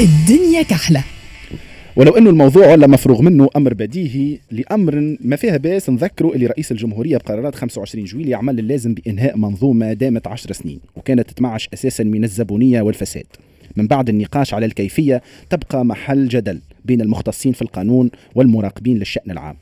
الدنيا كحلة. ولو انه الموضوع ولا مفروغ منه أمر بديهي لأمر ما فيها باس نذكروا اللي رئيس الجمهورية بقرارات 25 جويلية عمل اللازم بإنهاء منظومة دامت 10 سنين وكانت تتمعش أساسا من الزبونية والفساد. من بعد النقاش على الكيفية تبقى محل جدل بين المختصين في القانون والمراقبين للشأن العام.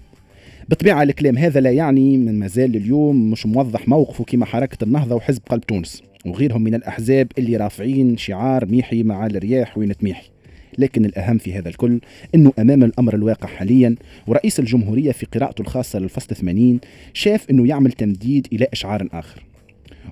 بالطبيعه الكلام هذا لا يعني من مازال اليوم مش موضح موقفه كما حركه النهضة وحزب قلب تونس. وغيرهم من الأحزاب اللي رافعين شعار ميحي مع الرياح وين تميحي لكن الأهم في هذا الكل أنه أمام الأمر الواقع حاليا ورئيس الجمهورية في قراءته الخاصة للفصل 80 شاف أنه يعمل تمديد إلى إشعار آخر.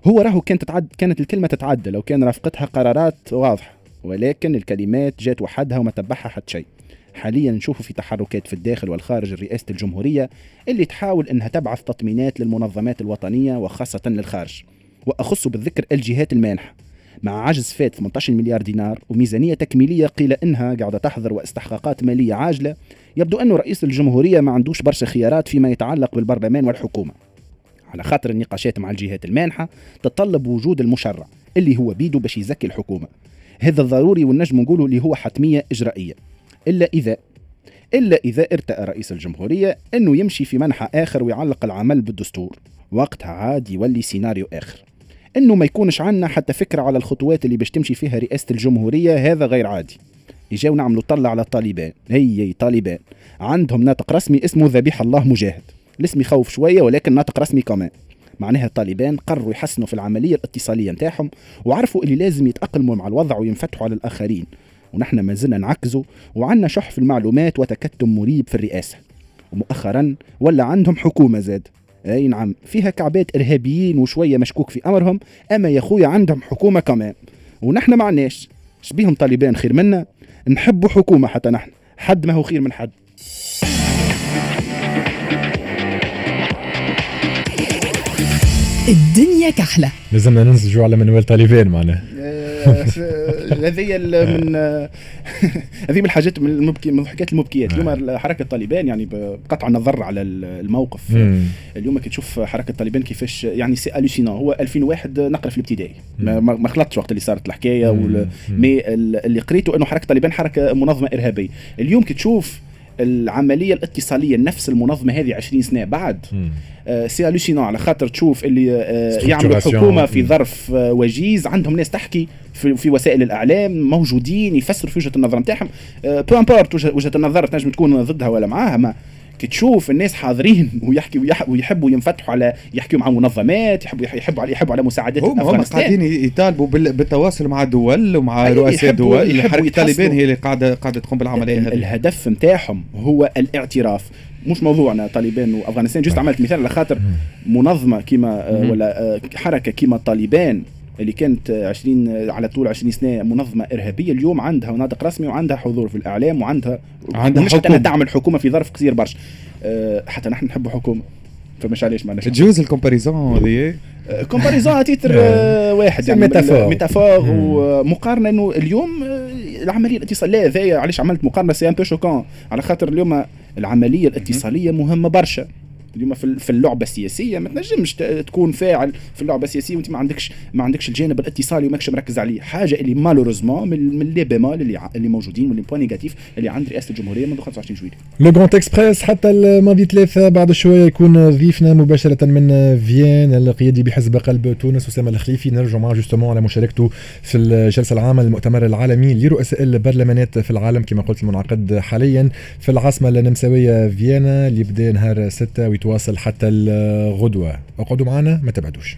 هو راهو كانت تتعد كانت الكلمة تتعدى لو كان رافقتها قرارات واضحة ولكن الكلمات جات وحدها وما تبعها حتى شيء. حاليا نشوف في تحركات في الداخل والخارج رئاسة الجمهورية اللي تحاول أنها تبعث تطمينات للمنظمات الوطنية وخاصة للخارج. وأخص بالذكر الجهات المانحة. مع عجز فات 18 مليار دينار وميزانية تكميلية قيل إنها قاعدة تحضر واستحقاقات مالية عاجلة يبدو أن رئيس الجمهورية ما عندوش برشا خيارات فيما يتعلق بالبرلمان والحكومة. على خاطر النقاشات مع الجهات المانحة تتطلب وجود المشرع اللي هو بيدو باش يزكي الحكومة. هذا الضروري والنجم نقوله اللي هو حتمية إجرائية. إلا إذا إلا إذا ارتأى رئيس الجمهورية أنه يمشي في منحى آخر ويعلق العمل بالدستور. وقتها عاد يولي سيناريو آخر. إنه ما يكونش عندنا حتى فكرة على الخطوات اللي باش تمشي فيها رئاسة الجمهورية هذا غير عادي. يجاو نعملوا طلع على الطالبان. هي طالبان. عندهم ناطق رسمي اسمه ذبيح الله مجاهد. الاسم يخوف شوية ولكن ناطق رسمي كمان. معناها الطالبان قرروا يحسنوا في العملية الاتصالية نتاعهم وعرفوا اللي لازم يتأقلموا مع الوضع وينفتحوا على الآخرين. ونحن ما زلنا نعكزوا وعندنا شح في المعلومات وتكتم مريب في الرئاسة. ومؤخرا ولا عندهم حكومة زاد. أي نعم. فيها كعبات إرهابيين وشوية مشكوك في أمرهم. أما يا خويا عندهم حكومة كمان. ونحن ما عناش شبيهم طالبان خير منا؟ نحبوا حكومة حتى نحن. حد ما هو خير من حد. الدنيا كحلة. لازمنا ننسجوا على منوال طالبان معناها. هذه من هذه من الحاجات من المبكي من الحكايات المبكيات. اليوم حركه طالبان يعني بقطع النظر على الموقف. اليوم كي تشوف حركة طالبان كيفاش يعني c'est hallucinant هو 2001 نقرأ في الابتدائي. ما خلطتش وقت اللي صارت الحكاية mais اللي قريته إنه حركة طالبان حركة منظمة إرهابية. اليوم كي تشوف العملية الاتصالية نفس المنظمة هذه 20 سنة بعد. آه c'est hallucinant على خاطر تشوف اللي آه يعملوا حكومة في ظرف آه وجيز. عندهم ناس تحكي في, في وسائل الإعلام موجودين يفسروا في وجهة النظر نتاعهم. peu importe وجهة النظر تنجم تكون ضدها ولا معاها ما تشوف الناس حاضرين ويحكي ويحبوا ينفتحوا على يحكوا مع منظمات يحبوا يحبوا على يحبوا على مساعدات هم هم قاعدين يطالبوا بالتواصل مع دول ومع رؤساء دول حركه طالبان هي اللي قاعدة قاعدة تقوم بالعملية هذه. الهدف نتاعهم هو الاعتراف. مش موضوعنا طالبان وأفغانستان. جست عملت مثال على خاطر منظمة كما ولا حركة كما طالبان. اللي كانت 20 على طول 20 سنة منظمة إرهابية اليوم عندها ناطق رسمي وعندها حضور في الإعلام وعندها عندها مش حكومة. تعمل حكومه في ظرف قصير برشا. حتى نحن نحبوا حكومة. فمش علاش ما تجوز ال comparaison هذه؟ comparaison تيتر واحد يعني métaphore. métaphore. ومقارنة إنه اليوم العملية الاتصالية هذايا علاش عملت مقارنة؟ c'est un peu choquant على خاطر اليوم العملية الاتصالية مهمة برشا. اليوم في اللعبة السياسية. ما تنجمش تكون فاعل في اللعبة السياسية وانت ما عندكش ما عندكش الجانب الاتصالي وماكش مركز عليه. حاجة اللي malheureusement من les bémols اللي اللي موجودين و les points négatifs اللي عند رئاسة الجمهورية منذ 25 جويلية Le Grand Express حتى الماضي ثلاثة بعد شوية يكون ضيفنا مباشرة من فيين القيادي بحزب قلب تونس أسامة الخليفي. نرجع معه جوستومون على مشاركته في الجلسة العامة للمؤتمر العالمي لرؤساء البرلمانات في العالم كما قلت المنعقد حاليا. في العاصمة النمساوية فيينا اللي بدا نهار 6 ويتواصل حتى الغدوة. اقعدوا معنا ما تبعدوش.